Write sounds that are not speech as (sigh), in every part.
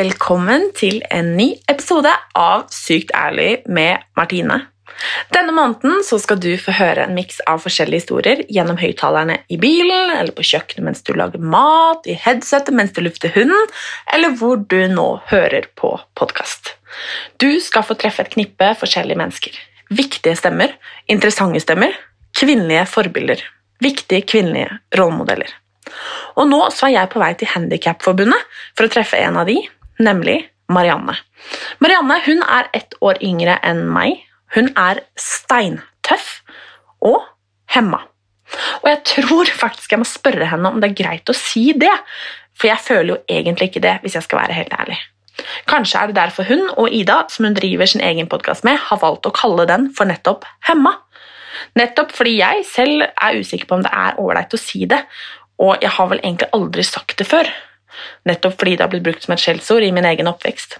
Velkommen til en ny episode av Sykt ærlig med Martine. Denne måneden skal du få høre en miks av forskjellige historier gjennom høyttalerne i bilen, eller på kjøkkenet mens du lager mat, i headsetet mens du lufter hunden, eller hvor du nå hører på podkast. Du skal få treffe et knippe forskjellige mennesker. Viktige stemmer, interessante stemmer, kvinnelige forbilder. Viktige kvinnelige rollemodeller. Og nå er jeg på vei til Handikapforbundet for å treffe en av de, nemlig Marianne. Marianne hun er ett år yngre enn meg. Hun er steintøff og hemma. Og jeg tror faktisk jeg må spørre henne om det er greit å si det, for jeg føler jo egentlig ikke det, hvis jeg skal være helt ærlig. Kanskje er det derfor hun og Ida, som hun driver sin egen podkast med, har valgt å kalle den for nettopp Hemma. Nettopp fordi jeg selv er usikker på om det er ålreit å si det, og jeg har vel egentlig aldri sagt det før, nettopp fordi det har blitt brukt som et skjellsord i min egen oppvekst.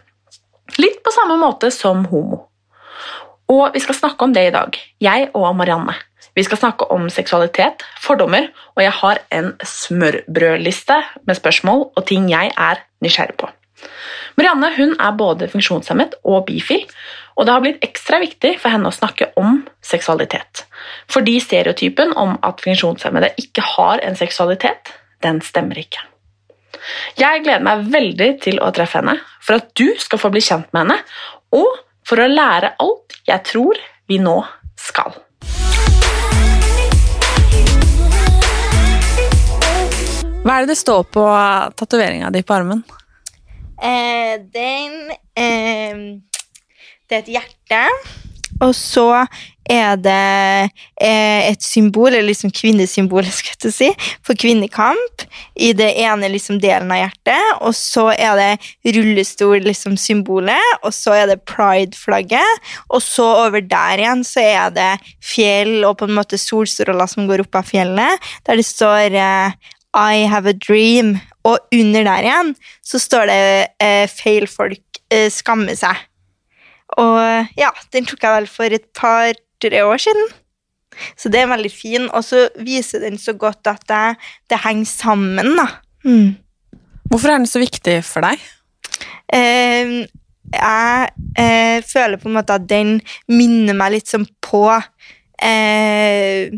Litt på samme måte som homo. Og vi skal snakke om det i dag, jeg og Marianne. Vi skal snakke om seksualitet, fordommer, og jeg har en smørbrødliste med spørsmål og ting jeg er nysgjerrig på. Marianne hun er både funksjonshemmet og bifil, og det har blitt ekstra viktig for henne å snakke om seksualitet. Fordi stereotypen om at funksjonshemmede ikke har en seksualitet, den stemmer ikke. Jeg gleder meg veldig til å treffe henne, for at du skal få bli kjent med henne, og for å lære alt jeg tror vi nå skal. Hva er det det står på tatoveringa di på armen? Eh, den eh, Det er et hjerte. Og så er det eh, et symbol, eller liksom kvinnesymbol, (laughs) skal jeg si, for kvinnekamp i det ene liksom delen av hjertet. Og så er det rullestol-symbolet, liksom, og så er det pride-flagget. Og så over der igjen så er det fjell og på en måte solstråler som går opp av fjellet, der det står eh, I have a dream. Og under der igjen så står det eh, feil folk eh, skammer seg. Og ja, den tok jeg vel for et par-tre år siden. Så det er veldig fin, og så viser den så godt at det, det henger sammen, da. Mm. Hvorfor er den så viktig for deg? Eh, jeg eh, føler på en måte at den minner meg litt sånn på eh,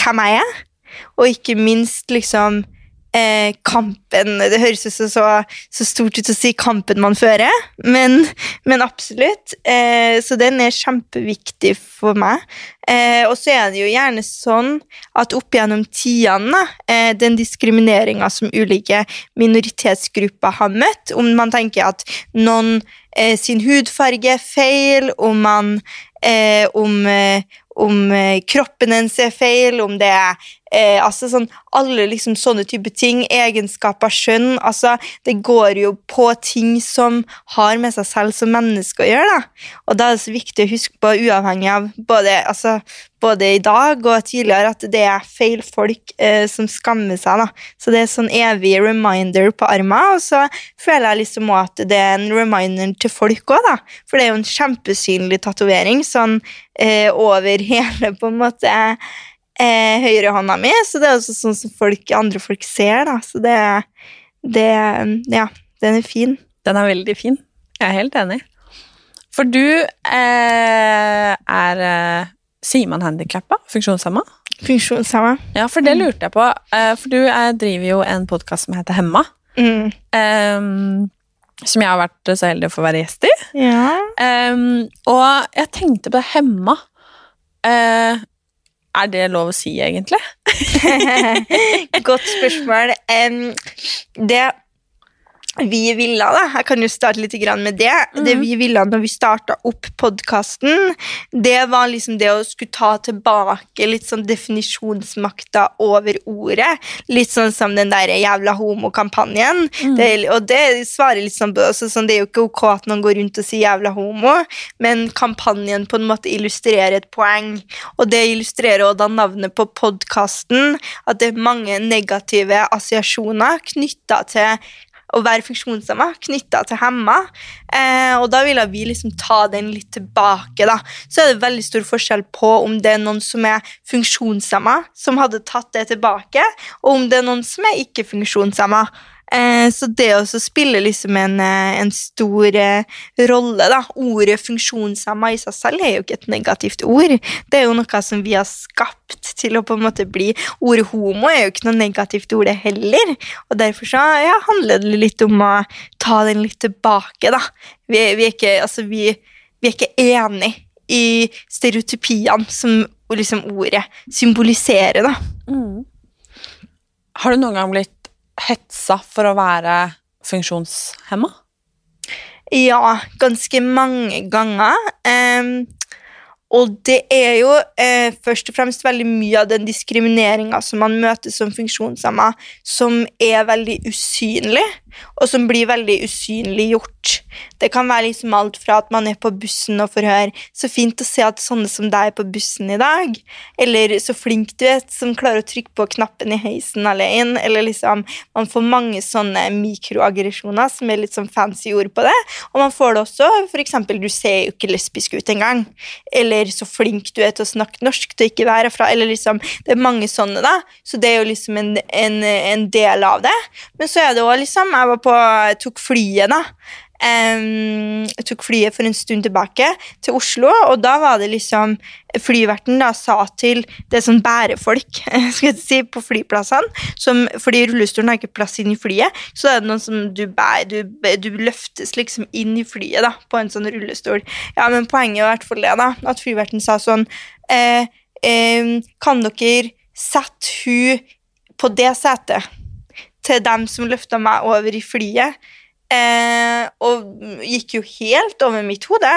hvem jeg er, og ikke minst liksom eh, kampen Det høres jo så, så, så, stort ut å si kampen man fører, men, men absolutt. Eh, så den er kjempeviktig for meg. Eh, og så er det jo gjerne sånn at opp gjennom tidene, eh, den diskrimineringa som ulike minoritetsgrupper har møtt, om man tenker at noen eh, sin hudfarge er feil, om man eh, om om kroppen ens er feil, om det er eh, altså sånn, Alle liksom sånne type ting, egenskaper, skjønn altså, Det går jo på ting som har med seg selv som menneske å gjøre. da. Og da er det så viktig å huske på, uavhengig av både, altså, både i dag og tidligere, at det er feil folk eh, som skammer seg. da. Så det er sånn evig reminder på armen, og så føler jeg liksom at det er en reminder til folk òg, da. For det er jo en kjempesynlig tatovering sånn eh, over (laughs) hele på en måte eh, høyrehånda mi, så det er også sånn som folk, andre folk ser, da. Så det, det Ja, den er fin. Den er veldig fin. Jeg er helt enig. For du eh, er eh, Sier man handikappa? Funksjonshemma? Funksjonshemma. Ja, for det lurte jeg på. Eh, for du eh, driver jo en podkast som heter Hemma. Mm. Um, som jeg har vært så heldig å få være gjest i. Ja. Um, og jeg tenkte på det Hemma. Uh, er det lov å si, egentlig? (laughs) Godt spørsmål. Um, det vi ville, da. Jeg kan jo starte litt med det. Mm. Det vi ville når vi starta opp podkasten, det var liksom det å skulle ta tilbake litt sånn definisjonsmakta over ordet. Litt sånn som den der jævla homokampanjen. Mm. Det, og det svarer litt sånn, altså, sånn Det er jo ikke ok at noen går rundt og sier jævla homo, men kampanjen på en måte illustrerer et poeng. Og det illustrerer også da navnet på podkasten, at det er mange negative assosiasjoner knytta til å være funksjonshemma knytta til hemma. Eh, og da ville vi liksom ta den litt tilbake. da. Så er det veldig stor forskjell på om det er noen som er funksjonshemma, som hadde tatt det tilbake, og om det er noen som er ikke-funksjonshemma. Eh, så det å spille liksom en, eh, en stor eh, rolle, da Ordet funksjonshemma i seg selv er jo ikke et negativt ord. Det er jo noe som vi har skapt til å på en måte bli Ordet homo er jo ikke noe negativt ord, det heller. Og derfor så ja, handler det litt om å ta den litt tilbake, da. Vi, vi er ikke, altså, vi, vi er ikke enig i stereotypiene som liksom ordet symboliserer, da. Mm. Har du noen gang blitt hetsa for å være funksjonshemma? Ja, ganske mange ganger. Um, og det er jo eh, først og fremst veldig mye av den diskrimineringa som man møter som funksjonshemma, som er veldig usynlig, og som blir veldig usynliggjort. Det kan være liksom alt fra at man er på bussen og får høre 'Så fint å se at sånne som deg er på bussen i dag', eller 'Så flink du er som klarer å trykke på knappen i heisen alene', eller liksom Man får mange sånne mikroaggresjoner som er litt sånn fancy ord på det, og man får det også eksempel 'Du ser jo ikke lesbisk ut engang', eller 'Så flink du er til å snakke norsk til ikke være herfra', eller liksom Det er mange sånne, da, så det er jo liksom en, en, en del av det. Men så er det òg liksom Jeg var på, tok flyet, da. Um, jeg tok flyet for en stund tilbake til Oslo, og da var det liksom Flyverten da sa til det sånn bærefolk (laughs) skal jeg si, på flyplassene som, Fordi rullestolen har ikke plass inn i flyet, så er det noen som du bærer du, du, løftes liksom inn i flyet da, på en sånn rullestol. Ja, men poenget var i hvert fall det, da, at flyverten sa sånn eh, eh, Kan dere sette hun på det setet til dem som løfta meg over i flyet? Eh, og gikk jo helt over mitt hode.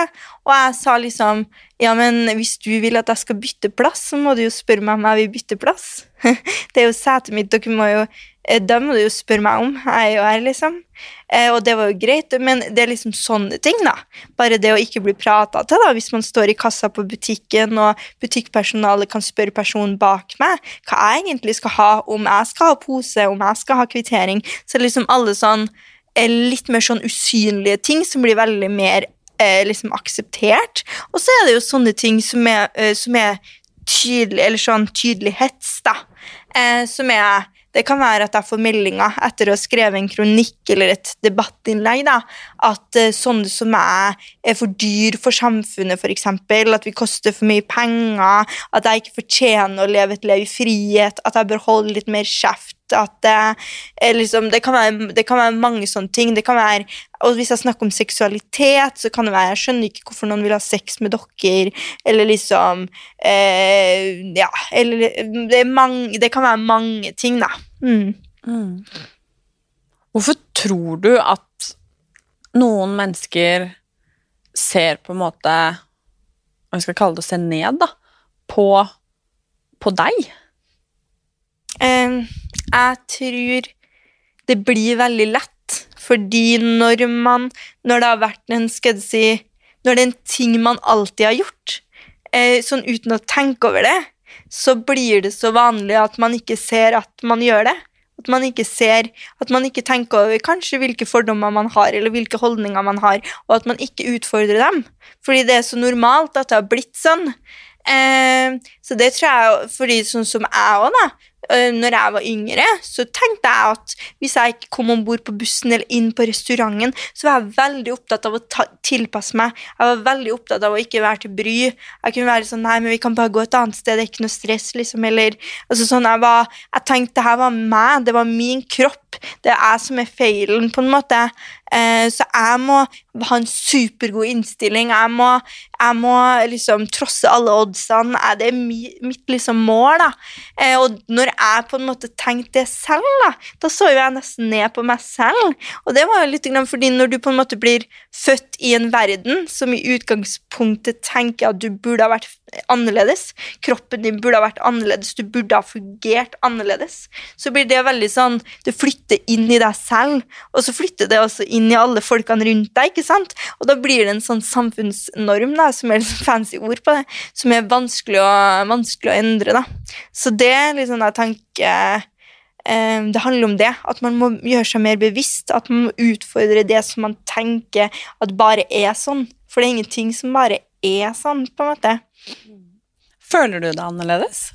Og jeg sa liksom Ja, men hvis du vil at jeg skal bytte plass, så må du jo spørre meg om jeg vil bytte plass. (laughs) det er jo setet mitt, dere må jo eh, Da må du jo spørre meg om. Jeg er jo her, liksom. Eh, og det var jo greit, men det er liksom sånne ting, da. Bare det å ikke bli prata til, da. Hvis man står i kassa på butikken, og butikkpersonalet kan spørre personen bak meg hva jeg egentlig skal ha, om jeg skal ha pose, om jeg skal ha kvittering, så liksom alle sånn litt mer sånn usynlige ting som blir veldig mer eh, liksom akseptert. Og så er det jo sånne ting som er, eh, som er tydelig, eller sånn tydelig hets, da. Eh, som er det kan være at jeg får meldinger etter å ha skrevet en kronikk eller et debattinnlegg da, at uh, sånne som meg er for dyr for samfunnet, f.eks. At vi koster for mye penger, at jeg ikke fortjener å leve et liv i frihet, at jeg bør holde litt mer kjeft at det, liksom, det, kan være, det, kan være, mange sånne ting. Det kan være, og Hvis jeg snakker om seksualitet, så kan det være Jeg skjønner ikke hvorfor noen vil ha sex med dere, eller liksom eh, Ja, eller det, mange, det, kan være mange ting, da. Mm. Mm. Hvorfor tror du at noen mennesker ser på en måte Hva skal kalle det se ned, da, på, på deg? Um, jeg tror det blir veldig lett, fordi når man Når det har vært en Skal jeg si Når det er en ting man alltid har gjort, eh, sånn uten å tenke over det, så blir det så vanlig at man ikke ser at man gjør det. At man ikke ser, at man ikke tenker over kanskje hvilke fordommer man har, eller hvilke holdninger man har, og at man ikke utfordrer dem. Fordi det er så normalt at det har blitt sånn. Eh, så det tror jeg, fordi sånn som jeg òg, da, når jeg var yngre, så tenkte jeg at hvis jeg ikke kom om bord på bussen eller inn på restauranten, så var jeg veldig opptatt av å ta, tilpasse meg. Jeg var veldig opptatt av å ikke være til bry. Jeg kunne være sånn Nei, men vi kan bare gå et annet sted, det er ikke noe stress, liksom. Eller altså sånn Jeg, var, jeg tenkte det her var meg, det var min kropp. Det er jeg som er feilen, på en måte. Eh, så jeg må ha en supergod innstilling. Jeg må, jeg må liksom trosse alle oddsene. Det er mitt liksom mål, da? Eh, og når jeg på en måte tenkte det selv, da, da så jo jeg nesten ned på meg selv. Og det var jo litt fordi når du på en måte blir født i en verden som i utgangspunktet tenker at du burde ha vært annerledes, kroppen din burde ha vært annerledes, du burde ha fungert annerledes, så blir det veldig sånn Det flytter inn i deg selv, og så flytter det også inn i alle folkene rundt deg, ikke sant? Og da blir det en sånn samfunnsnorm, da, som er liksom fancy ord på det, som er vanskelig å, vanskelig å endre, da. Så det er liksom jeg tenker eh, det handler om det, at man må gjøre seg mer bevisst. At man må utfordre det som man tenker at bare er sånn. For det er ingenting som bare er sånn, på en måte. Føler du det annerledes?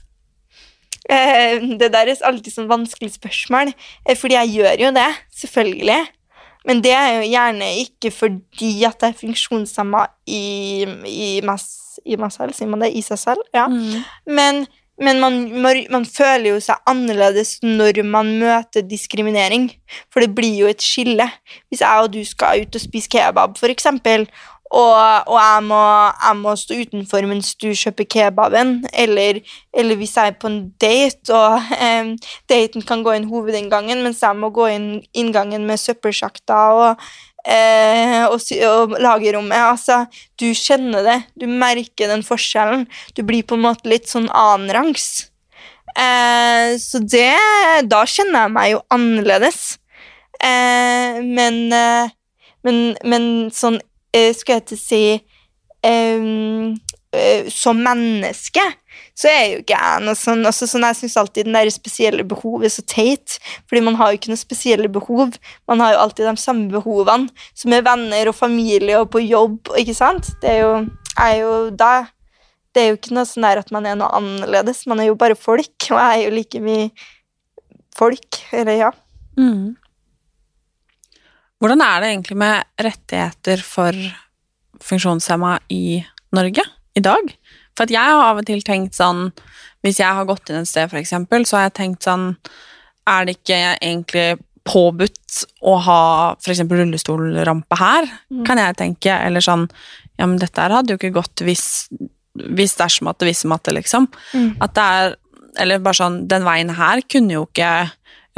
Eh, det der er alltid sånn vanskelig spørsmål, eh, fordi jeg gjør jo det, selvfølgelig. Men det er jo gjerne ikke fordi at jeg er funksjonshemma i, i, i meg selv, sier man det? I seg selv? Ja. Mm. Men, men man, man, man føler jo seg annerledes når man møter diskriminering. For det blir jo et skille. Hvis jeg og du skal ut og spise kebab, for eksempel, og, og jeg, må, jeg, må, stå utenfor mens du kjøper kebaben, eller, eller hvis jeg er på en date, og eh, daten kan gå inn hovedinngangen, mens jeg må gå inn inngangen med søppelsjakta og, eh, og, og lagerrommet. Altså, du kjenner det, du merker den forskjellen. Du blir på en måte litt sånn annenrangs. Eh, så det Da kjenner jeg meg jo annerledes. Eh, men, men, men sånn uh, Skal jeg til å si um, uh, Som menneske så er jeg jo gæren. og sånn, altså, sånn Jeg syns alltid den der spesielle behovet er så teit, fordi man har jo ikke noe spesielle behov. Man har jo alltid de samme behovene, som er venner og familie og på jobb, ikke sant? Det er jo, er jo da Det er jo ikke noe sånn der at man er noe annerledes, man er jo bare folk, og jeg er jo like mye folk, eller ja. Mm. Hvordan er det egentlig med rettigheter for funksjonshemma i Norge i dag? For at jeg har av og til tenkt sånn Hvis jeg har gått inn et sted, eksempel, så har jeg tenkt sånn Er det ikke egentlig påbudt å ha f.eks. rullestolrampe her? Mm. Kan jeg tenke. Eller sånn Ja, men dette her hadde jo ikke gått hvis, hvis dersom at det visste matte, liksom. Mm. At det er Eller bare sånn Den veien her kunne jo ikke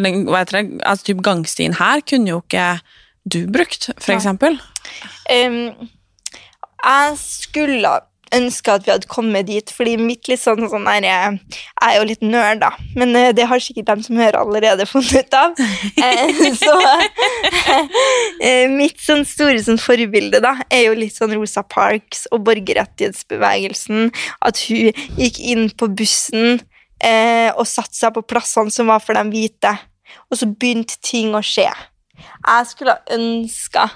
eller hva heter det, altså typ gangstien her kunne jo ikke du brukt, for eksempel? Um, jeg skulle ønske at vi hadde kommet dit, fordi mitt litt sånn, sånn der, Jeg er jo litt nerd, da, men eh, det har sikkert dem som hører, allerede (laughs) funnet ut av. Eh, så (laughs) eh, mitt sånn store sånn forbilde da, er jo litt sånn Rosa Parks og borgerrettighetsbevegelsen. At hun gikk inn på bussen eh, og satte seg på plassene som var for de hvite. Og så begynte ting å skje. Jeg skulle ha ønska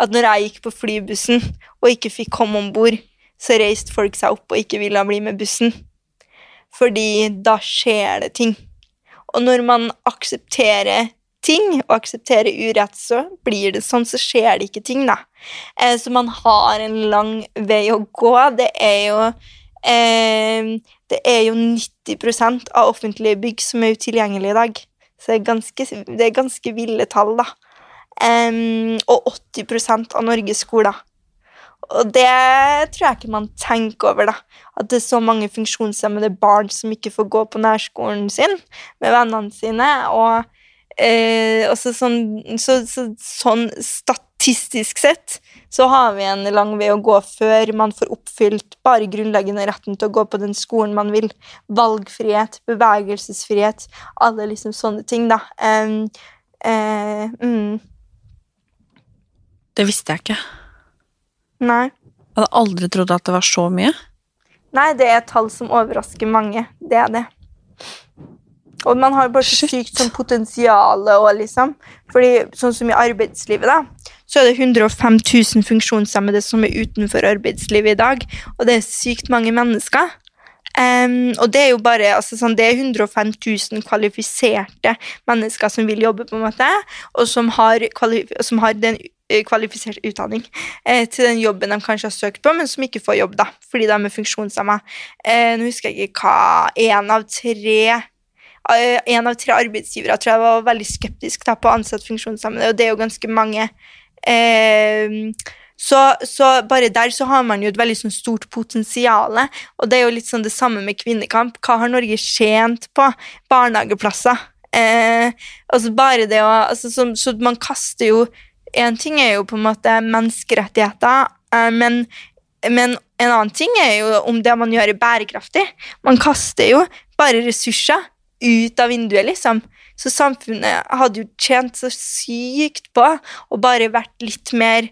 at når jeg gikk på flybussen og ikke fikk komme om bord, så reiste folk seg opp og ikke ville bli med bussen. Fordi da skjer det ting. Og når man aksepterer ting, og aksepterer urett, så blir det sånn, så skjer det ikke ting, da. Eh, så man har en lang vei å gå. Det er jo eh, Det er jo 90% av offentlige bygg som er utilgjengelige i dag. Så det er ganske, det er ganske ville tall, da. Um, og 80% av Norges skoler. Og det tror jeg ikke man tenker over, da. At det er så mange funksjonshemmede barn som ikke får gå på nærskolen sin med vennene sine. Og eh, sånn, så, så, sånn statistisk sett så har vi en lang vei å gå før man får oppfylt bare grunnleggende retten til å gå på den skolen man vil. Valgfrihet, bevegelsesfrihet, alle liksom sånne ting, da. Um, uh, mm. Det visste jeg ikke. Nei. Jeg hadde aldri trodd at det var så mye. Nei, det er et tall som overrasker mange. Det er det. Og man har bare så sykt sånn potensial og liksom Fordi sånn som i arbeidslivet, da, så er det 105 000 funksjonshemmede som er utenfor arbeidslivet i dag. Og det er sykt mange mennesker. Um, og det er jo bare altså, sånn, det er 105 000 kvalifiserte mennesker som vil jobbe, på en måte, og som har, som har den kvalifisert utdanning eh, til den jobben de kanskje har søkt på, men som ikke får jobb da, fordi de er funksjonshemma. Eh, nå husker jeg ikke hva En av tre eh, en av tre arbeidsgivere tror jeg var veldig skeptisk da, på å ansette funksjonshemmede, og det er jo ganske mange eh, så, så bare der så har man jo et veldig sånn stort potensial. Og det er jo litt sånn det samme med kvinnekamp. Hva har Norge tjent på barnehageplasser? Eh, altså bare det å altså, så, så, man kaster jo En ting er jo på en måte menneskerettigheter, eh, men, men en annen ting er jo om det man gjør, er bærekraftig. Man kaster jo bare ressurser ut av vinduet, liksom. Så samfunnet hadde jo tjent så sykt på å bare vært litt mer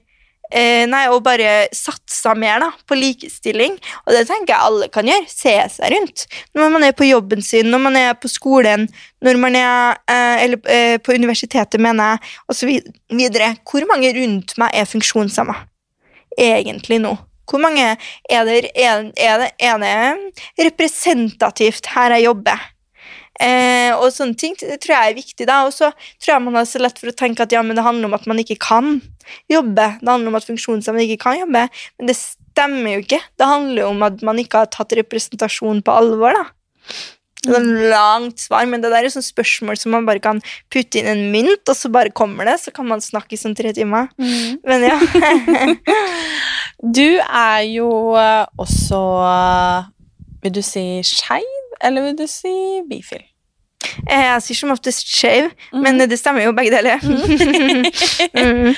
eh, Nei, og bare satsa mer da, på likestilling. Og det tenker jeg alle kan gjøre. Se seg rundt. Når man er på jobben sin, når man er på skolen, når man er eh, Eller eh, på universitetet, mener jeg, osv. Hvor mange rundt meg er funksjonshemma? Egentlig nå. Hvor mange er det, er, er det, er det representativt her jeg jobber? Eh, og sånne ting det tror jeg er viktig. da, Og så tror jeg man har så lett for å tenke at ja, men det handler om at man ikke kan jobbe. Det handler om at funksjonshemmede ikke kan jobbe. Men det stemmer jo ikke. Det handler jo om at man ikke har tatt representasjon på alvor. da. Det er et langt svar, men det der er sånn spørsmål som man bare kan putte inn en mynt, og så bare kommer det. Så kan man snakke i sånn tre timer. Mm. Men ja. (laughs) du er jo eh, også eh, Vil du si skeiv? eller vil du si bifil? Eh, jeg sier som oftest skeiv, mm. men det stemmer jo begge deler. (laughs) mm.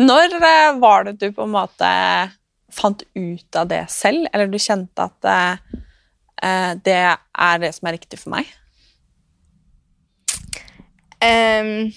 Når eh, var det du på en måte fant ut av det selv, eller du kjente at uh, det er det som er riktig for meg? Um,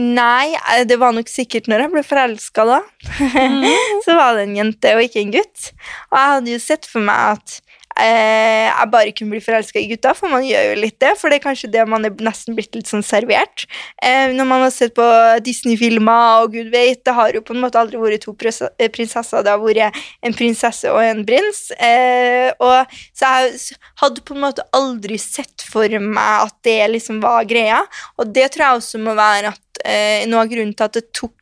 nei, det var nok sikkert når jeg ble forelska, da. Mm. (laughs) så var det en jente og ikke en gutt. Og jeg hadde jo sett for meg at eh, jeg bare kunne bli forelska i gutta, for man gjør jo litt det. For det er kanskje det man er nesten blitt litt sånn servert. Eh, når man har sett på Disney-filmer og gud vet, det har jo på en måte aldri vært to eh, prinsesser, det har vært en prinsesse og en prins. Eh, og, så jeg hadde på en måte aldri sett for meg at det liksom var greia, og det tror jeg også må være at eh, noe av grunnen til at det tok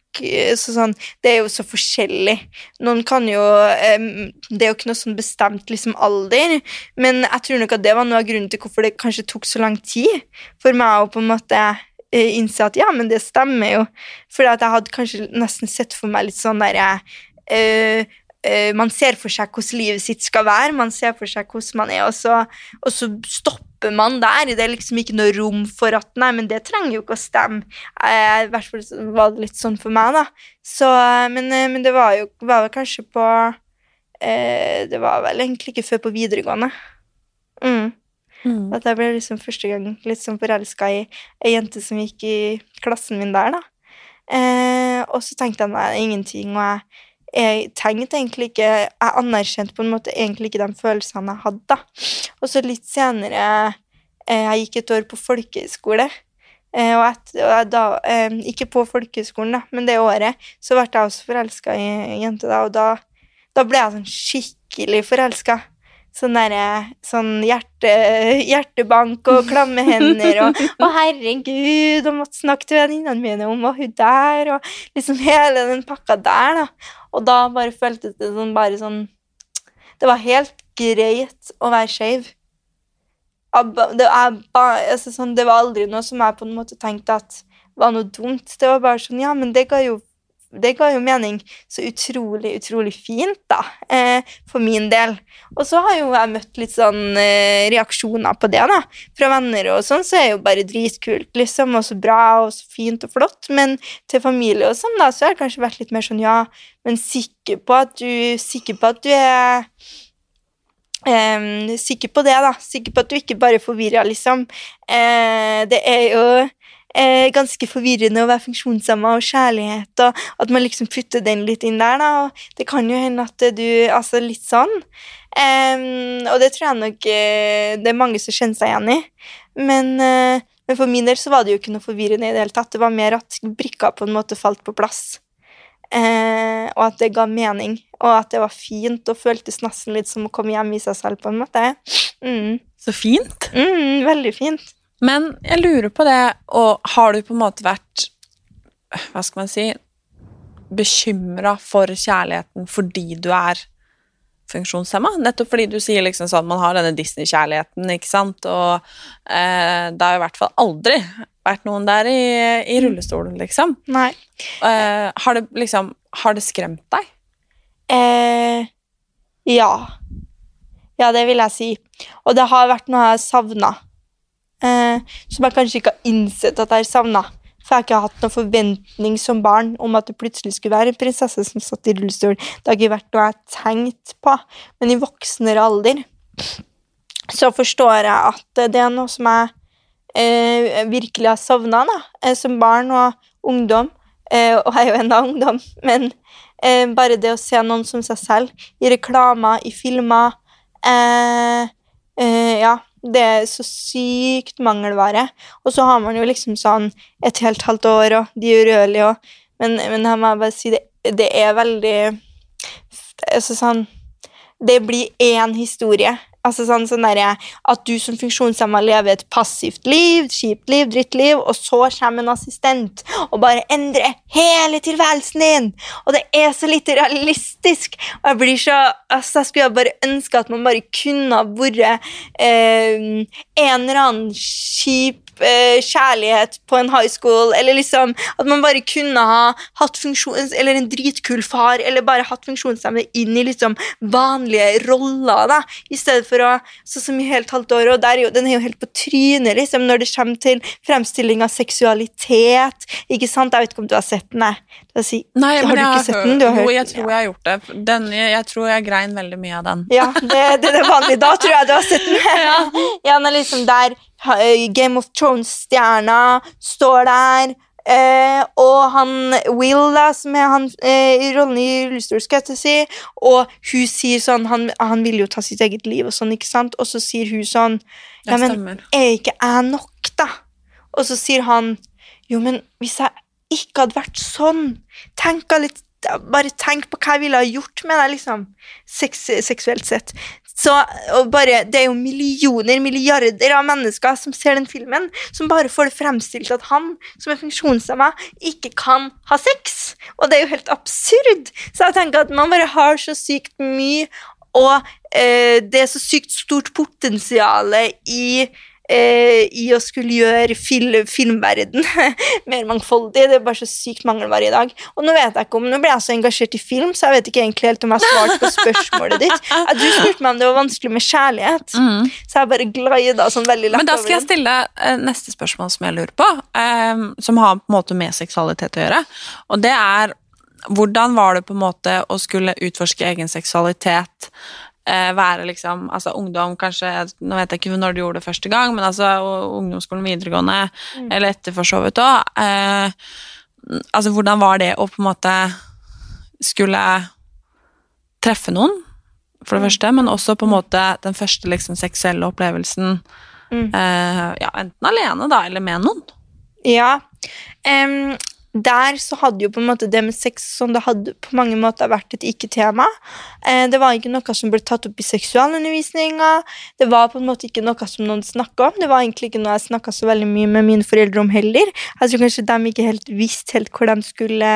så sånn, Det er jo så forskjellig. Noen kan jo um, Det er jo ikke noe sånn bestemt liksom, alder, men jeg tror nok at det var noe av grunnen til hvorfor det kanskje tok så lang tid for meg å på en måte uh, innse at ja, men det stemmer jo. For jeg hadde kanskje nesten sett for meg litt sånn derre uh, uh, Man ser for seg hvordan livet sitt skal være, man ser for seg hvordan man er, og så, og så stopper stopper man der. Det er liksom ikke noe rom for at Nei, men det trenger jo ikke å stemme. Eh, I hvert fall var det litt sånn for meg, da. Så, men, eh, men det var jo var vel kanskje på eh, Det var vel egentlig ikke før på videregående. Mm. Mm. At jeg ble liksom første gang litt sånn forelska i ei jente som gikk i klassen min der, da. Eh, og så tenkte jeg nei, ingenting, og jeg jeg tenkte egentlig ikke Jeg anerkjente på en måte egentlig ikke de følelsene jeg hadde. Og så litt senere eh, Jeg gikk et år på folkehøyskole. Eh, og, etter, da, eh, ikke på folkehøyskolen, men det året så ble jeg også forelska i ei jente, da, og da, da, ble jeg sånn skikkelig forelska. Sånn derre sånn hjerte, hjertebank og klamme hender og (laughs) 'Å, herregud', og måtte snakke til venninnene mine om og hun der, og liksom hele den pakka der, da. Og da bare føltes det sånn bare sånn Det var helt greit å være skeiv. Det, altså, sånn, det, var aldri noe som jeg på en måte tenkte at var noe dumt. Det var bare sånn Ja, men det ga jo det ga jo mening så utrolig, utrolig fint, da, eh, for min del. Og så har jo jeg møtt litt sånn eh, reaksjoner på det, da. Fra venner og sånn, så er det jo bare dritkult, liksom, og så bra og så fint og flott. Men til familie og sånn, da, så har det kanskje vært litt mer sånn, ja, men sikker på at du, sikker på at du er eh, sikker på det, da. Sikker på at du ikke bare forvirrer, liksom. Eh, det er jo eh, ganske forvirrende å være funksjonshemma og kjærlighet, og at man liksom putter den litt inn der, da. Og det kan jo hende at du Altså, litt sånn. Um, og det tror jeg nok uh, det er mange som kjenner seg igjen i. Men, uh, men, for min del så var det jo ikke noe forvirrende i det hele tatt. Det var mer at brikka på en måte falt på plass. Uh, og at det ga mening, og at det var fint og føltes nesten litt som å komme hjem i seg selv, på en måte. Mm. Så fint. Mm, veldig fint. Men jeg lurer på det, og har du på en måte vært Hva skal man si Bekymra for kjærligheten fordi du er funksjonshemma? Nettopp fordi du sier liksom sånn man har denne Disney-kjærligheten, ikke sant, og eh, det har i hvert fall aldri vært noen der i, i rullestolen, liksom. Nei. Eh, har, det, liksom har det skremt deg? Eh, ja. Ja, det vil jeg si. Og det har vært noe jeg savna. Eh, som jeg kanskje ikke har innsett at jeg savna. For jeg har ikke hatt noen forventning som barn om at det plutselig skulle være en prinsesse som satt i rullestol. Det har ikke vært noe jeg har tenkt på. Men i voksnere alder så forstår jeg at det er noe som jeg eh, virkelig har savna eh, som barn og ungdom. Eh, og jeg er jo ennå ungdom, men eh, bare det å se noen som seg selv i reklamer, i filmer eh, eh, Ja, det er så sykt mangelvare. Og så har man jo liksom sånn et helt halvt år, og de er urørlige, og Men, men her må jeg bare si det, det er veldig altså sånn Det blir én historie. Altså sånn, sånn der, At du som funksjonshemma lever et passivt liv, kjipt liv, drittliv, og så kommer en assistent og bare endrer hele tilværelsen din! Og det er så lite realistisk! Og jeg blir så, altså jeg skulle bare ønske at man bare kunne ha vært eh, en eller annen kjip eh, kjærlighet på en high school, eller liksom at man bare kunne ha hatt funksjons... Eller en dritkul far, eller bare hatt funksjonshemmede inn i liksom vanlige roller, da, i stedet for å Sånn som i helt halvt år, og der, den er jo helt på trynet, liksom, når det kommer til fremstilling av seksualitet. Ikke sant? Jeg vet ikke om du har sett den, jeg. Si, Nei, har du ikke sett den? Du har hørt Jo, jeg tror jeg har gjort det. Den, jeg, jeg tror jeg grein veldig mye av den. Ja, det, det er det vanlige. Da tror jeg du har sett den. (laughs) ja, den er liksom der Game of Thrones-stjerna står der. Eh, og han Will, da, som er han eh, i rollen i rullestol, skal jeg si, og hun sier sånn han, han vil jo ta sitt eget liv, og sånn, ikke sant? Og så sier hun sånn Ja, men er ikke jeg nok, da? Og så sier han jo, men hvis jeg ikke hadde vært sånn tenk litt, Bare tenk på hva jeg ville ha gjort med deg, liksom. Seks, seksuelt sett. Så, bare, Det er jo millioner, milliarder av mennesker som ser den filmen, som bare får det fremstilt at han som er funksjonshemma, ikke kan ha sex. Og det er jo helt absurd. Så jeg tenker at man bare har så sykt mye, og eh, det er så sykt stort potensial i i å skulle gjøre fil filmverden (laughs) mer mangfoldig. Det er bare så sykt mangelvare i dag. Og nå vet jeg ikke om, nå ble jeg så engasjert i film, så jeg vet ikke egentlig helt om jeg svarte på spørsmålet ditt. At Du spurte meg om det var vanskelig med kjærlighet, Mm. så jeg bare glida sånn veldig lett Men da skal jeg stille eh, neste spørsmål som jeg lurer på, eh, som har på en måte med seksualitet å gjøre. Og det er hvordan var det på en måte å skulle utforske egen seksualitet? Eh, være liksom, altså ungdom kanskje, nå vet jeg ikke når du gjorde det første gang, men altså ungdomsskolen videregående, Mm. eller etter for så vidt òg. Eh, altså hvordan var det å på en måte skulle treffe noen, for det Mm. første, men også på en måte den første liksom seksuelle opplevelsen Mm. Eh, ja, enten alene, da, eller med noen. Ja. em, der så hadde jo på en måte det med sex sånn, det hadde på mange måter vært et ikke-tema. Eh, det var ikke noe som ble tatt opp i seksualundervisninga. Det var på en måte ikke noe som noen snakka om. Det var egentlig ikke noe jeg snakka så veldig mye med mine foreldre om heller. Jeg tror kanskje de ikke helt visste helt hvor de skulle,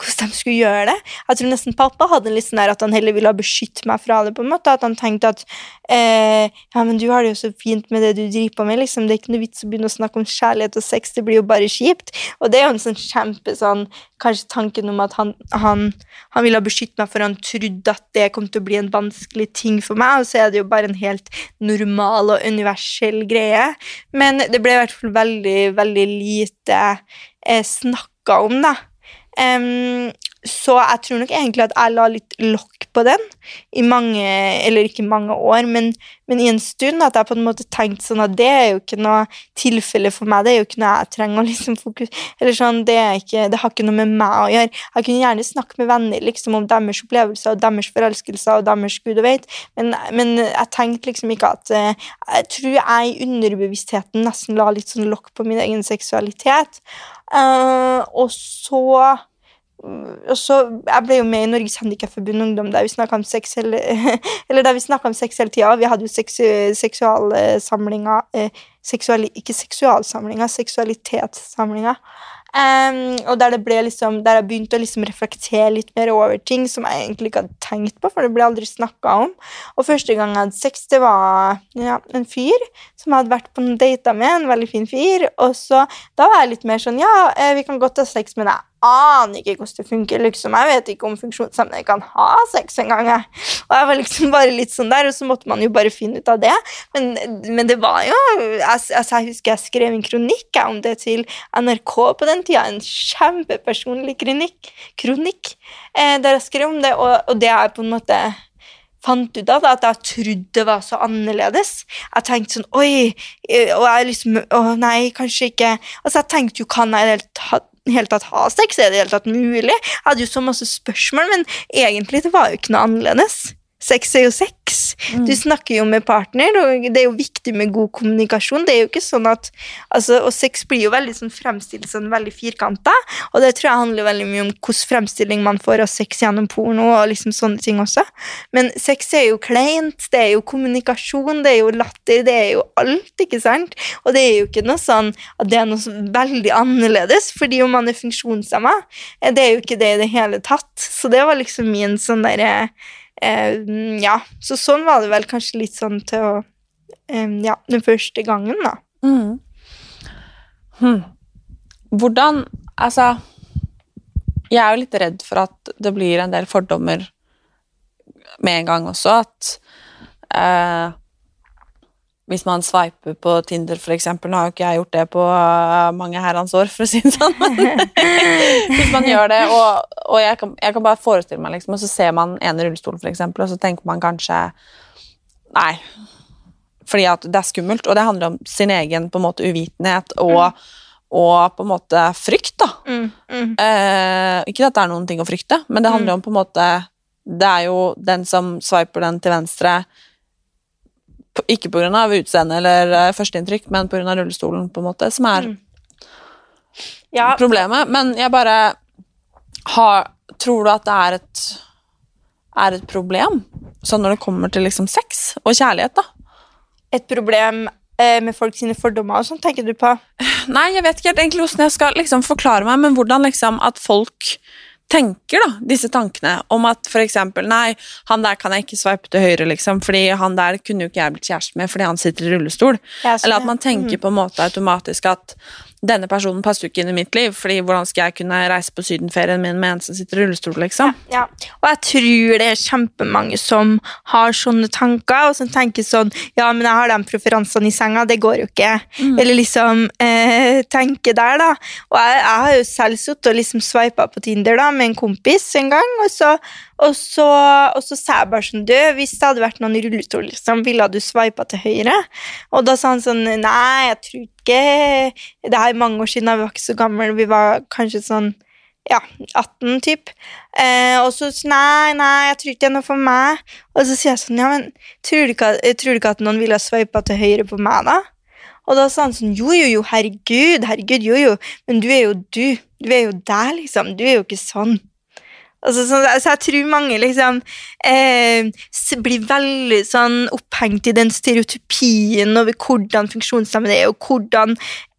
hvordan de skulle gjøre det. Jeg tror nesten pappa hadde litt sånn at han heller ville beskytte meg fra det. på en måte, At han tenkte at eh, ja, men du har det jo så fint med det du driver på med. liksom, Det er ikke noe vits å begynne å snakke om kjærlighet og sex, det blir jo bare kjipt. Og det er jo en sånn kjempe sånn Kanskje tanken om at han, han, han ville beskytte meg, for han trodde at det kom til å bli en vanskelig ting for meg, og så er det jo bare en helt normal og universell greie. Men det ble i hvert fall veldig, veldig lite eh, snakka om, da. Em, så jeg tror nok egentlig at jeg la litt lokk på den i mange, eller ikke mange år, men, men i en stund. At jeg på en måte tenkte sånn at det er jo ikke noe tilfelle for meg. Det er jo ikke noe jeg trenger å liksom fokus Eller sånn, det, er ikke, det har ikke noe med meg å gjøre. Jeg kunne gjerne snakke med venner liksom om deres opplevelser og deres forelskelser og deres gud og vet, men, men jeg tenkte liksom ikke at eh, Jeg tror jeg i underbevisstheten nesten la litt sånn lokk på min egen seksualitet. Uh, og så og så, Jeg ble jo med i Norges Handikapforbund Ungdom der vi snakka om sex hele, (laughs) eller der vi om sex hele tida. Vi hadde jo seksu, seksualsamlinger eh, seksuali, Ikke seksualsamlinger, seksualitetssamlinger. Um, og der, det ble liksom, der jeg begynte å liksom reflektere litt mer over ting som jeg egentlig ikke hadde tenkt på, for det ble aldri snakka om. Og første gang jeg hadde sex, det var ja, en fyr som jeg hadde vært på en date med, en veldig fin fyr. Og så da var jeg litt mer sånn Ja, eh, vi kan godt ha sex, med jeg aner ikke hvordan det funker. liksom. Jeg vet ikke om funksjonshemmede kan ha sex engang. Og jeg var liksom bare litt sånn der, og så måtte man jo bare finne ut av det. Men, men det var jo altså, jeg husker jeg skrev en kronikk om det til NRK på den tida. En kjempepersonlig kronikk, kronikk eh, der jeg skrev om det, og, og det er på en måte fant ut av, at jeg trodde det var så annerledes. Jeg tenkte sånn Oi! Og jeg liksom Å, nei, kanskje ikke Altså, jeg tenkte jo Kan jeg i det hele tatt helt tatt ha sex? Er det i det hele tatt mulig? Jeg hadde jo så masse spørsmål, men egentlig det var jo ikke noe annerledes. Sex er jo sex. Du snakker jo med partner, og det er jo viktig med god kommunikasjon. Det er jo ikke sånn at, altså, Og sex blir jo veldig sånn fremstilt sånn veldig firkanta, og det tror jeg handler veldig mye om hvordan fremstilling man får av sex gjennom porno og liksom sånne ting også. Men sex er jo kleint, det er jo kommunikasjon, det er jo latter, det er jo alt, ikke sant? Og det er jo ikke noe sånn at det er noe veldig annerledes, fordi om man er funksjonshemma, eh, det er jo ikke det i det hele tatt. Så det var liksom min sånn derre Eh, ja, så sånn var det vel kanskje litt sånn til å eh, Ja, den første gangen, da. Mm. Hm. Hvordan Altså, jeg er jo litt redd for at det blir en del fordommer med en gang også, at eh, hvis man sveiper på Tinder, eksempel Nå har jo ikke jeg gjort det på eh, mange herrens år, for å si det sånn. (laughs) hvis man gjør det, og, og jeg, kan, jeg kan bare forestille meg, liksom, og så ser man en rullestol, f.eks., og så tenker man kanskje Nei. Fordi at det er skummelt, og det handler om sin egen på en måte uvitenhet og, og på en måte frykt, da. Mm, mm. Eh, ikke at det er noen ting å frykte, men det handler om på en måte Det er jo den som sveiper den til venstre ikke pga. utseendet eller eh, førsteinntrykk, men pga. rullestolen, på en måte, som er Mm. Ja, problemet. Men jeg bare har Tror du at det er et er et problem sånn når det kommer til liksom sex og kjærlighet, da? et problem eh, med folk sine fordommer og sånn, tenker du på? Nei, jeg vet ikke helt egentlig hvordan jeg skal liksom forklare meg, men hvordan liksom at folk tenker da, disse tankene om at eksempel, nei, han der kan jeg ikke sveipe til høyre, liksom, fordi han der kunne jo ikke jeg blitt kjæreste med fordi han sitter i rullestol. Eller at man tenker på en måte automatisk at denne personen passer jo ikke inn i mitt liv, fordi hvordan skal jeg kunne reise på sydenferien min med en som sitter i rullestol, liksom? Ja, og jeg tror det er kjempemange som har sånne tanker, og som tenker sånn Ja, men jeg har de preferansene i senga, det går jo ikke. Eller liksom eh, tenke der, da. Og jeg, jeg har jo selv sittet og liksom sveipa på Tinder da, med en kompis en gang, og så, og så, og så sa jeg bare sånn Du, hvis det hadde vært noen i rullestol, liksom, ville du sveipa til høyre? Og da sa han sånn Nei, jeg tror ikke Det er mange år siden, da vi var ikke så gamle, vi var kanskje sånn ja, 18 typ. Eh, og så nei, nei, jeg tror ikke det er noe for meg. Og så sier jeg sånn, ja, men tror du ikke, tror du ikke at noen ville ha sveipa til høyre på meg, da? Og da sa han sånn, jo, jo, jo, herregud, herregud, jo, jo, men du er jo du. Du er jo der, liksom. Du er jo ikke sånn. Altså, så, så jeg tror mange liksom eh, blir veldig sånn opphengt i den stereotypien over hvordan funksjonshemmede er, og hvordan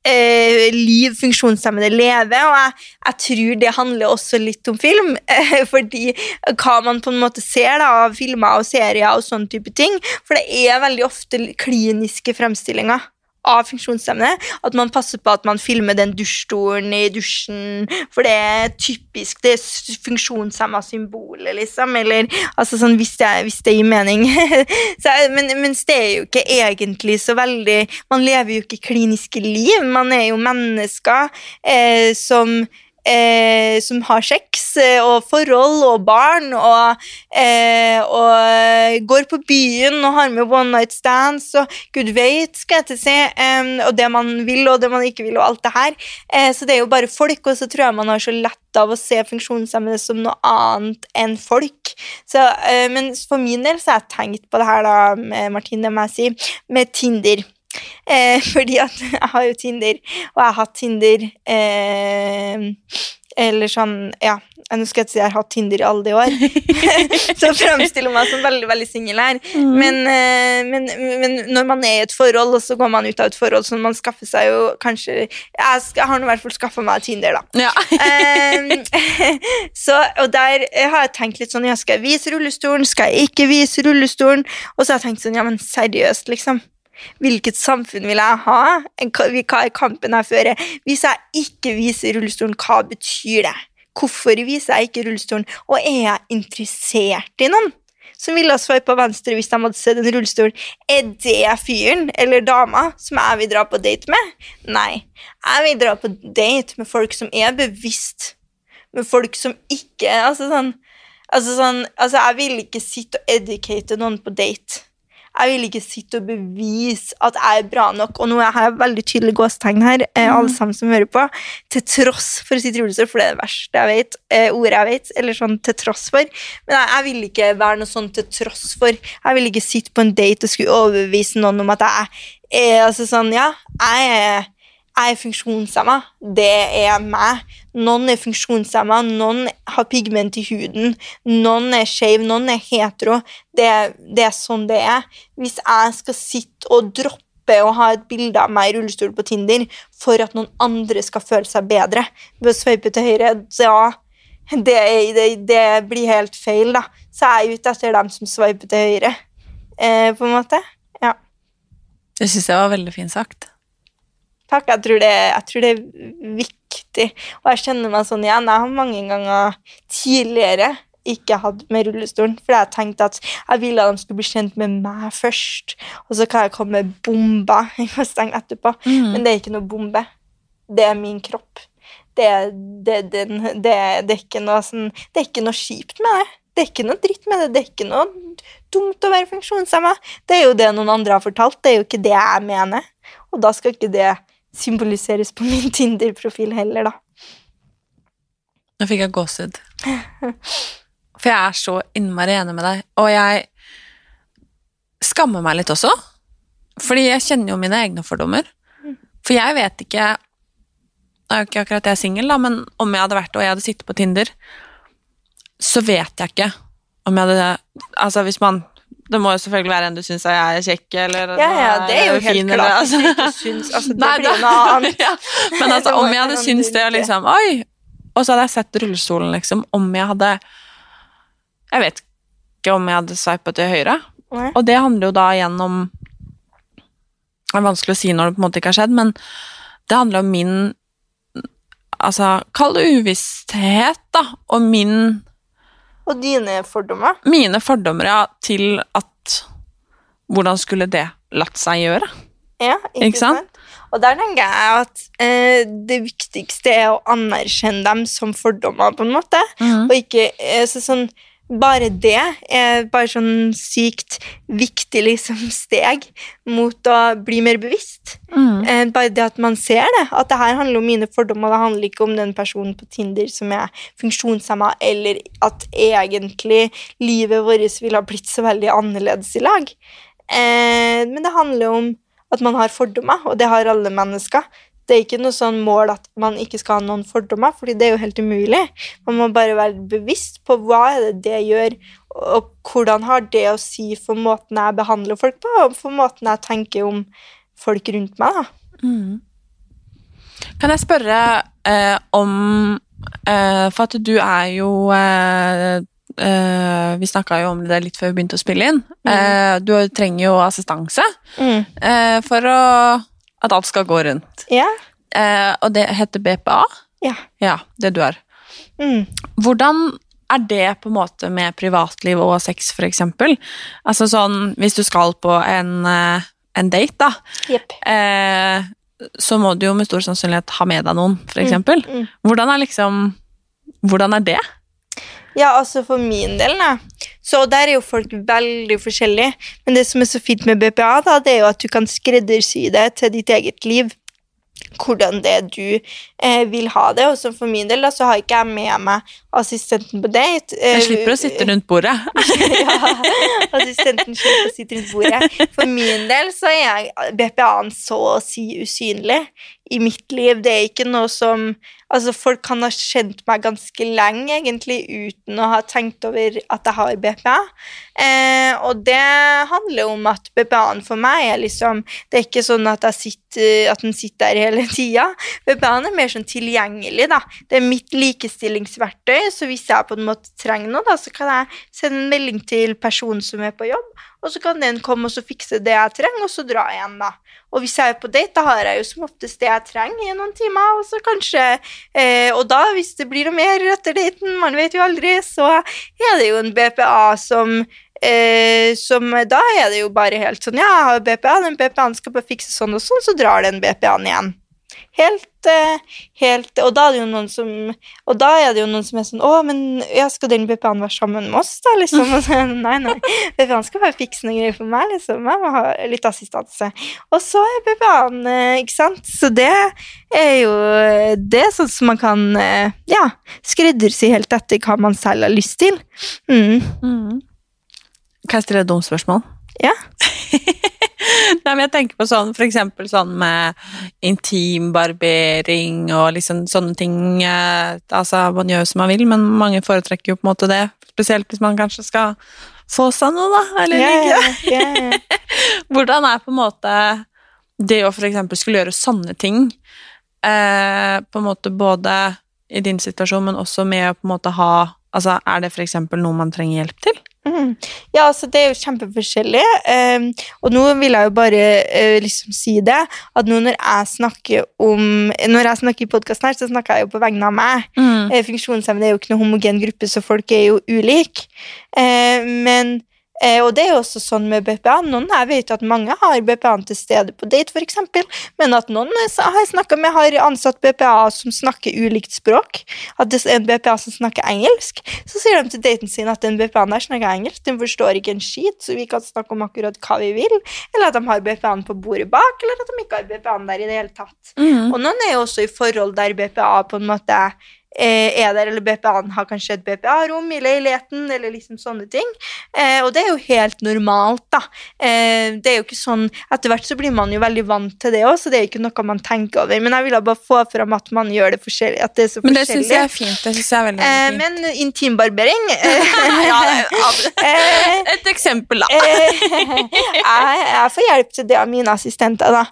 eh, liv funksjonshemmede lever. Og jeg, jeg tror det handler også litt om film, eh, fordi hva man på en måte ser da, av filmer og serier og sånne type ting. For det er veldig ofte kliniske fremstillinger av funksjonshemmede. At man passer på at man filmer den dusjstolen i dusjen, for det er typisk det er funksjonshemma symbolet, liksom. Eller altså sånn hvis det, hvis det gir mening. (laughs) så, men, mens det er jo ikke egentlig så veldig Man lever jo ikke kliniske liv. Man er jo mennesker eh, som Eh, som har sex eh, og forhold og barn og, eh, og går på byen og har med one night stands og gud veit, skal jeg til å si, um, og det man vil og det man ikke vil og alt det her. Eh, så det er jo bare folk, og så tror jeg man har så lett av å se funksjonshemmede som noe annet enn folk. Så, eh, men for min del så har jeg tenkt på det her da, med det må jeg si, med Tinder. Eh, (laughs) fordi at jeg har jo Tinder, og jeg har hatt Tinder eh, Eller sånn, ja. Nå skal jeg ikke si jeg har hatt Tinder i alle de år, (laughs) så fremstiller meg som veldig veldig singel her. Mm. Men, eh, men, men når man er i et forhold, og så går man ut av et forhold, så man skaffer seg jo kanskje Jeg, jeg har nå i hvert fall skaffa meg Tinder, da. Ja. (laughs) Ehm, så, og der har jeg tenkt litt sånn ja, Skal jeg vise rullestolen? Skal jeg ikke vise rullestolen? Og så har jeg tenkt sånn, ja, men seriøst, liksom. Hvilket samfunn vil jeg ha? Hva er kampen jeg fører? Hvis jeg ikke viser rullestolen, hva betyr det? Hvorfor viser jeg ikke rullestolen? Og er jeg interessert i noen? Som ville ha sveipa venstre hvis de hadde sett en rullestol. Er det fyren eller dama som jeg vil dra på date med? Nei. Jeg vil dra på date med folk som er bevisst. Med folk som ikke Altså sånn Altså, sånn, altså jeg vil ikke sitte og educate noen på date. Jeg vil ikke sitte og bevise at jeg er bra nok. Og nå har jeg veldig tydelig gåstegn her, eh, alle sammen som hører på. Til tross for i rullestol, for det er det verste jeg vet. Eh, ordet jeg vet. Eller sånn til tross for. Men jeg, jeg vil ikke være noe sånn til tross for. Jeg vil ikke sitte på en date og skulle overbevise noen om at jeg er altså sånn, ja, jeg er jeg er funksjonshemma. Det er meg. Noen er funksjonshemma, noen har pigment i huden, noen er skeiv, noen er hetero. Det, det er sånn det er. Hvis jeg skal sitte og droppe å ha et bilde av meg i rullestol på Tinder for at noen andre skal føle seg bedre ved å sveipe til høyre, ja, det, det, det blir helt feil, da. Så jeg er ute etter dem som sveiper til høyre, eh, på en måte. Ja. Det syns jeg var veldig fint sagt. Takk. Jeg tror, det, jeg tror det er viktig. Og jeg kjenner meg sånn igjen. Jeg har mange ganger tidligere ikke hatt med rullestolen, fordi jeg tenkte at jeg ville at de skulle bli kjent med meg først, og så kan jeg komme med Mustang (laughs) etterpå. Mm. Men det er ikke noe bombe. Det er min kropp. Det, det, det, det, det, er ikke noe sånn, det er ikke noe kjipt med det. Det er ikke noe dritt med det. Det er ikke noe dumt å være funksjonshemma. Det er jo det noen andre har fortalt. Det er jo ikke det jeg mener. Og da skal ikke det symboliseres på min Tinder-profil heller, da. Nå fikk jeg gåsehud. For jeg er så innmari enig med deg. Og jeg skammer meg litt også. Fordi jeg kjenner jo mine egne fordommer. For jeg vet ikke Det er jo ikke akkurat jeg er singel, da, men om jeg hadde vært det og jeg hadde sittet på Tinder, så vet jeg ikke om jeg hadde Altså hvis man Det må jo selvfølgelig være en du syns er kjekk, eller Ja, ja, det er jo helt fin, klart. eller, altså. syns, altså, det Nei, blir jo noe annet. (laughs) ja. Men altså, (laughs) om jeg hadde syntes det, og liksom Oi! Og så hadde jeg sett rullestolen, liksom. Om jeg hadde Jeg vet ikke om jeg hadde sveipet til høyre. Nei. Og det handler jo da igjen om Det er vanskelig å si når det på en måte ikke har skjedd, men det handler om min Altså, kall det uvissthet, da, og min Og dine fordommer. Mine fordommer, ja, til at Hvordan skulle det latt seg gjøre? Ja, ikke, Ikke sant? sant? Og der tenker jeg at eh, det viktigste er å anerkjenne dem som fordommer, på en måte. Og ikke eh, så sånn Bare det er bare sånn sykt viktig liksom (laughs) steg mot å bli mer bevisst. Mm. Eh, bare det at man ser det. At det her handler om mine fordommer. Det handler ikke om den personen på Tinder som er funksjonshemma, eller at egentlig livet vårt ville ha blitt så veldig annerledes i lag. Eh, men det handler om at man har fordommer, og det har alle mennesker. Det er ikke noe sånn mål at man ikke skal ha noen fordommer, fordi det er jo helt umulig. Man må bare være bevisst på hva er det det gjør, og hvordan har det å si for måten jeg behandler folk på, og for måten jeg tenker om folk rundt meg. da. Mm. Kan jeg spørre eh, om eh, For at du er jo eh, Uh, Vi snakka jo om det litt før vi begynte å spille inn. Eh, du trenger jo assistanse eh, for å, at alt skal gå rundt. Ja. Eh, og det heter BPA? Ja. Ja, det du er. Mm. Hvordan er det på en måte med privatliv og sex, for eksempel? Altså sånn, hvis du skal på en, eh, en date, da, Yep. eh, så må du jo med stor sannsynlighet ha med deg noen, for eksempel. Mm. Hvordan er liksom Hvordan er det? Ja, altså for min del, da. Så der er jo folk veldig forskjellige. Men det som er så fint med BPA, da, det er jo at du kan skreddersy det til ditt eget liv. Hvordan det er du eh, vil ha det. Og så for min del da, så har ikke jeg med meg assistenten på date. Eh, Jeg slipper å sitte rundt bordet. (laughs) ja, assistenten slipper å sitte rundt bordet. For min del så er BPA-en så å si usynlig. I mitt liv. Det er ikke noe som Altså, folk kan ha kjent meg ganske lenge, egentlig, uten å ha tenkt over at jeg har BPA. Eh, og det handler om at BPA-en for meg er liksom Det er ikke sånn at, sitter, at den sitter der hele tida. BPA-en er mer sånn tilgjengelig, da. Det er mitt likestillingsverktøy, så hvis jeg på en måte trenger noe, da, så kan jeg sende en melding til personen som er på jobb, og så kan den komme og så fikse det jeg trenger, og så dra igjen, da. Og hvis jeg er på date, da har jeg jo som oftest det jeg trenger i noen timer, og så kanskje eh, Og da, hvis det blir noe mer etter daten, man vet jo aldri, så er det jo en BPA som eh, som Da er det jo bare helt sånn Ja, jeg har BPA, den BPA-en skal bare fikse sånn og sånn, så drar den BPA-en igjen. Helt, eh, helt Og da er det jo noen som Og da er det jo noen som er sånn Å, men ja, skal den BPA-en være sammen med oss, da, liksom? Og så, nei, nei. BPA-en skal fikse noen greier for meg, liksom. Jeg må ha litt assistanse. Og så er BPA-en, eh, ikke sant? Så det er jo Det er sånn som man kan, eh, ja, skreddersy helt etter hva man selv har lyst til. Mm. Mm. Kan jeg stille et dumt spørsmål? Ja. (laughs) Nei, men jeg tenker på sånn, for eksempel sånn med intimbarbering og liksom sånne ting. Eh, altså, man gjør som man vil, men mange foretrekker jo på en måte det. Spesielt hvis man kanskje skal få seg noe, da. Eller yeah, ligge. Yeah, ja. (laughs) Hvordan er på en måte det å for eksempel skulle gjøre sånne ting, eh, på en måte både i din situasjon, men også med å på en måte ha Altså, er det for eksempel noe man trenger hjelp til? Mm. Ja, altså det er jo kjempeforskjellig. Um, og nå vil jeg jo bare uh, liksom si det, at nå når jeg snakker om Når jeg snakker i podkasten her, så snakker jeg jo på vegne av meg. Mm. Eh, Funksjonshemmede er jo ikke noen homogen gruppe, så folk er jo ulike. Uh, men Og det er jo også sånn med BPA. Noen jeg vet at mange har BPA-en til stede på date, f.eks., men at noen eh, har jeg snakket med, har ansatt BPA som snakker ulikt språk. At det er en BPA som snakker engelsk. Så sier de til daten sin at den BPA-en der snakker engelsk, den forstår ikke en skit, så vi kan snakke om akkurat hva vi vil. Eller at de har BPA-en på bordet bak, eller at de ikke har BPA-en der i det hele tatt. Mm. Og noen er jo også i forhold der BPA på en måte eh, er der, eller BPA-en har kanskje et BPA-rom i leiligheten, eller liksom sånne ting. Eh, og det er jo helt normalt, da. Eh, det er jo ikke sånn Etter hvert så blir man jo veldig vant til det òg, så det er ikke noe man tenker over. Men jeg ville bare få fram at man gjør det forskjellig, at det er så Men det forskjellig. syns jeg er fint. Det syns jeg er veldig, Eh, fint. men intimbarbering eh, (laughs) Ja, eh, Et eksempel, da. Eh, (laughs) jeg, jeg får hjelp til det av mine assistenter, da.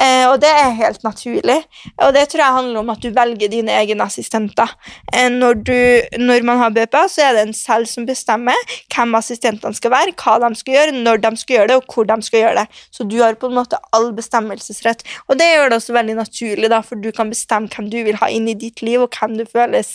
Eh, og det er helt naturlig. Og det tror jeg handler om at du velger dine egne assistenter. Eh, når, du, når man har BPA, så er det en selv som bestemmer hvem assistentene skal være, hva de skal gjøre, når de skal gjøre det, og hvor de skal gjøre det. Så du har på en måte all bestemmelsesrett. Og det gjør det også veldig naturlig, da, for du kan bestemme hvem du vil ha inn i ditt liv, og hvem du føles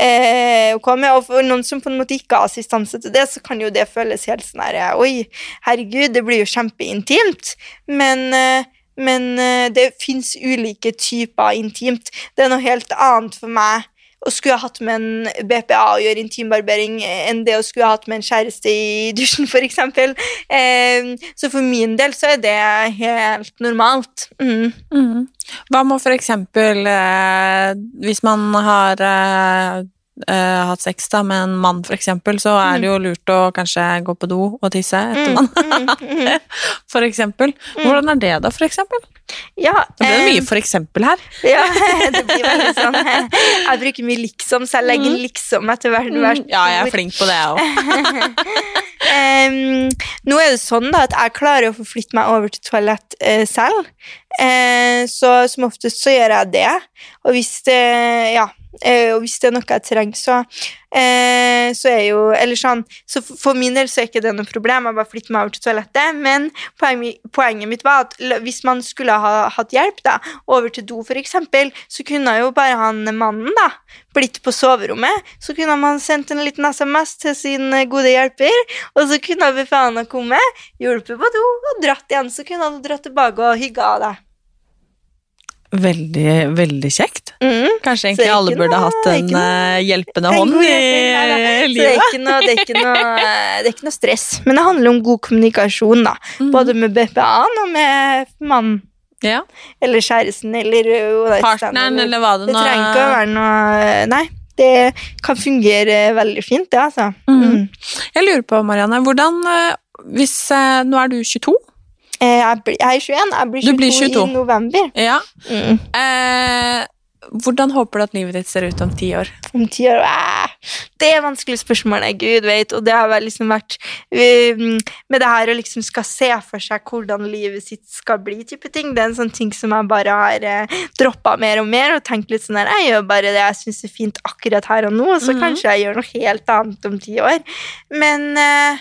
eh, å komme. Og for noen som på en måte ikke har assistanse til det, så kan jo det føles helt sånn her Oi, herregud, det blir jo kjempeintimt. Men, eh, men eh, det fins ulike typer intimt. Det er noe helt annet for meg å skulle ha hatt med en BPA og gjøre intimbarbering eh, enn det å skulle ha hatt med en kjæreste i dusjen, f.eks. Eh, så for min del så er det helt normalt. Mm. Mm. Hva må eksempel eh, hvis man har eh, eh, hatt sex da, med en mann, for eksempel, så er det jo lurt å kanskje gå på do og tisse etter Mm, man mm, mm. (laughs) For eksempel. Hvordan er det, da, for eksempel? Ja, det eh, mye for eksempel her. (laughs) Ja, det blir veldig sånn Jeg bruker mye liksom, så jeg legger liksom etter hvert. Mm. Ja, jeg er flink på det, jeg (laughs) òg. Um, nå er det sånn da at jeg klarer å forflytte meg over til toalett uh, selv. Uh, så som oftest så gjør jeg det. Og hvis det, ja, eh, og hvis det er noe jeg trenger, så, eh, så er jo Eller sånn Så for, min del så er ikke det noe problem, jeg bare flytter meg over til toalettet. Men poenget, mitt var at hvis man skulle ha hatt hjelp da, over til do, eksempel, så kunne jo bare han mannen da blitt på soverommet. Så kunne man sendt en liten SMS til sin eh, gode hjelper, og så kunne BPA-en ha kommet, hjulpet på do og dratt igjen. Så kunne han dratt tilbake og hygga deg. Veldig, veldig kjekt. Mm. Kanskje egentlig er alle noe, burde hatt er en noe- hjelpende En hånd i (laughs) Så det er, livet. noe, det, er noe, det er ikke noe stress. Men det handler om god kommunikasjon, da. Mm. Både med BPA-en og med mannen Ja. eller kjæresten eller uh, Partneren, eller hva det Det trenger ikke å være noe Nei. Det kan fungere veldig fint, det, altså. Mm. Mm. Jeg lurer på, Marianne, hvordan eh, Hvis eh, Nå er du 22. Eh, jeg, er 21, jeg blir 22, blir 22. i november. Ja. Mm. Eh, hvordan håper du at livet ditt ser ut om ti år? Om ti år Eh, Det er vanskelige spørsmål, jeg gud vet. Og det har liksom vært um, Med det her å liksom skal se for seg hvordan livet sitt skal bli, type ting, det er en sånn ting som jeg bare har eh, droppa mer og mer, og tenkt litt sånn her Jeg gjør bare det jeg syns er fint akkurat her og nå, og så Mhm. kanskje jeg gjør noe helt annet om ti år. Men eh,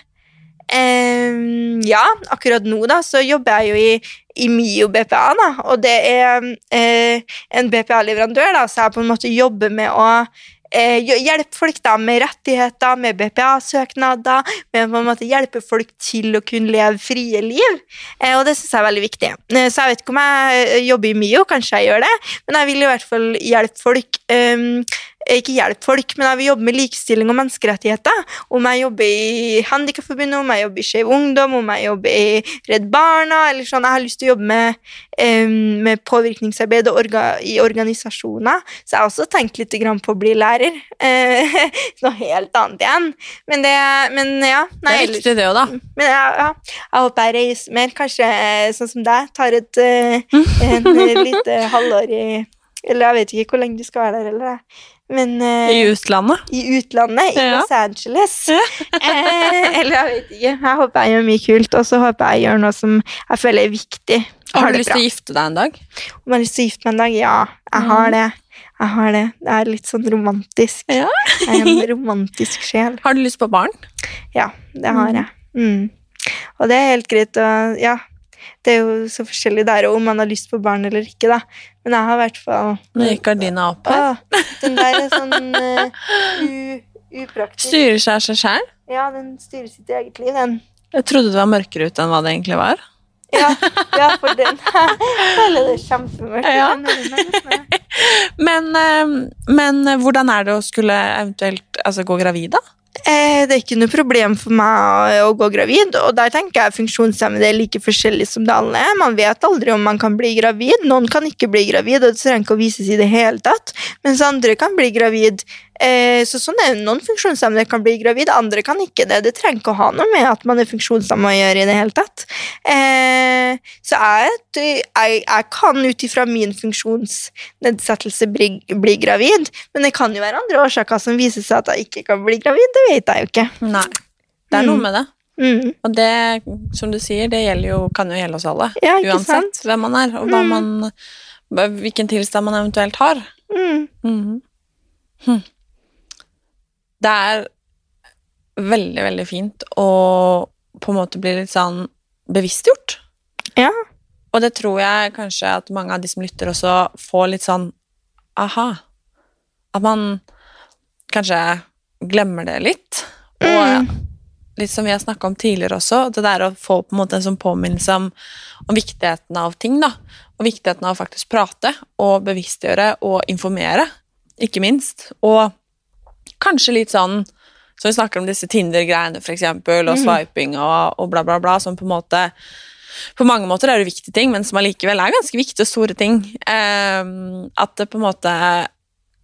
em, ja, akkurat nå da, så jobber jeg jo i, i Mio BPA, da, og det er eh, en BPA-leverandør, da, så jeg på en måte jobber med å eh, hjelpe folk da med rettigheter, med BPA-søknader, med på en måte hjelpe folk til å kunne leve frie liv, eh, og det synes jeg er veldig viktig. Eh, så jeg vet ikke om jeg eh, jobber i Mio, kanskje jeg gjør det, men jeg vil i hvert fall hjelpe folk, em, ikke hjelpe folk, men jeg vil jobbe med likestilling og menneskerettigheter. Om jeg jobber i Handikapforbundet, om jeg jobber i Skeiv Ungdom, om jeg jobber i Redd Barna, eller sånn. Jeg har lyst til å jobbe med, um, med påvirkningsarbeid orga, i organisasjoner. Så jeg har også tenkt litt grann på å bli lærer. Uh, (laughs) noe helt annet igjen. Men det Men ja. Det er viktig, det òg, da. men ja, ja, jeg håper jeg reiser mer. Kanskje eh, sånn som deg, tar et uh, (laughs) en lite halvår i Eller jeg vet ikke hvor lenge du skal være der, eller jeg. Men uh, I utlandet. i utlandet, i Ja. Los Angeles. (laughs) eh, eller jeg vet ikke. Jeg håper jeg gjør mye kult, og så håper jeg gjør noe som jeg føler er viktig. Har det du lyst til å gifte deg en dag? Om jeg har lyst til å gifte meg en dag? Ja, jeg har det. Jeg har det. Det er litt sånn romantisk. Ja. Jeg er en romantisk sjel. Har du lyst på barn? Ja, det har jeg. Mm. Og det er helt greit å Ja, det er jo så forskjellig der om man har lyst på barn eller ikke, da. Men jeg har i hvert fall Nå gikk gardina opp her. Åh, Den der er sånn uh, upraktisk. Styrer seg seg sjæl? Ja, den styrer sitt eget liv, den. Jeg trodde det var mørkere ut enn hva det egentlig var. Ja, ja for den (laughs) føler det er kjempemørkt. Ja. Det. (laughs) Men, eh, men hvordan er det å skulle eventuelt altså, gå gravid, da? Eh, det er ikke noe problem for meg å, å gå gravid, og der tenker jeg funksjonshemmede er like forskjellige som det alle er. Man vet aldri om man kan bli gravid. Noen kan ikke bli gravid, og det trenger ikke å vises i det hele tatt, mens andre kan bli gravid. Eh, så sånn er. Noen funksjonshemmede kan bli gravid, andre kan ikke det. Det trenger ikke å ha noe med at man er funksjonshemmet å gjøre i det hele tatt. Eh, så jeg, jeg, jeg kan ut ifra min funksjonsnedsettelse bli, bli gravid, men det kan jo være andre årsaker som viser seg at jeg ikke kan bli gravid. Det vet jeg jo ikke. Nei. Det er noe Mm. med det. Mm. Og det, som du sier, det jo, kan jo gjelde oss alle. Ja, ikke sant? Uansett hvem man er, og Mm. man, hvilken tilstand man eventuelt har. Mm. Mhm. Hm. Det er veldig, veldig fint å på en måte bli litt sånn bevisstgjort. Ja. Og det tror jeg kanskje at mange av de som lytter, også får litt sånn aha. At man kanskje glemmer det litt. Og Mm. litt som vi har snakka om tidligere også, det der å få på en måte en sånn påminnelse om, om viktigheten av ting, da. Og viktigheten av å faktisk prate og bevisstgjøre og informere, ikke minst. Og kanskje litt sånn som vi snakker om disse Tinder-greiene, for eksempel, og Mhm. swiping og, og bla, bla, bla, som på en måte på mange måter er det viktige ting, men som allikevel er ganske viktige og store ting. Ehm, at det på en måte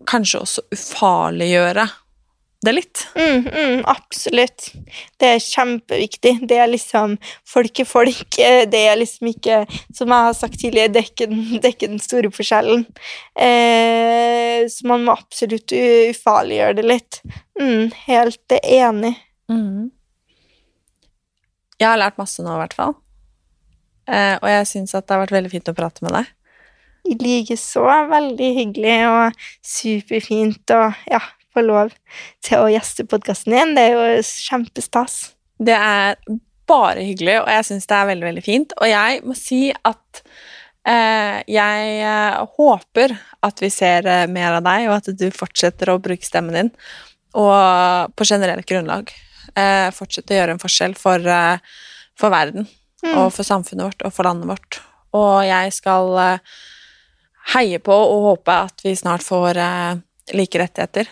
kanskje også ufarliggjøre det litt. Mm, mm, absolutt. Det er kjempeviktig. Det er liksom Folk er folk. Det er liksom ikke Som jeg har sagt tidligere, det er ikke, den- det er ikke den store forskjellen. Eh, så man må absolutt ufarliggjøre det litt. Mm, helt enig. Mhm. Jeg har lært masse nå, i hvert fall. Eh, og jeg syns at det har vært veldig fint å prate med deg. I likeså. Veldig hyggelig og superfint og ja, få lov til å gjeste podkasten din. Det er jo kjempestas. Det er bare hyggelig, og jeg syns det er veldig, veldig fint. Og jeg må si at eh, jeg eh, håper at vi ser eh, mer av deg, og at du fortsetter å bruke stemmen din. Og på generelt grunnlag eh, fortsette å gjøre en forskjell for, eh, for verden. Mm. og for samfunnet vårt og for landet vårt. Og jeg skal eh, heie på og håpe at vi snart får eh, like rettigheter.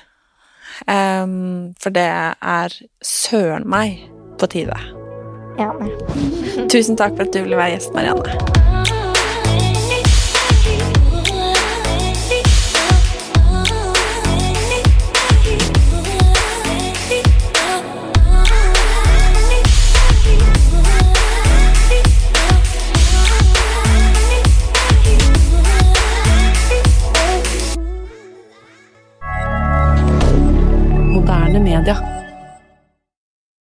Em, for det er søren meg på tide. Ja. Tusen takk for at du ville være gjest, Marianne. moderne media.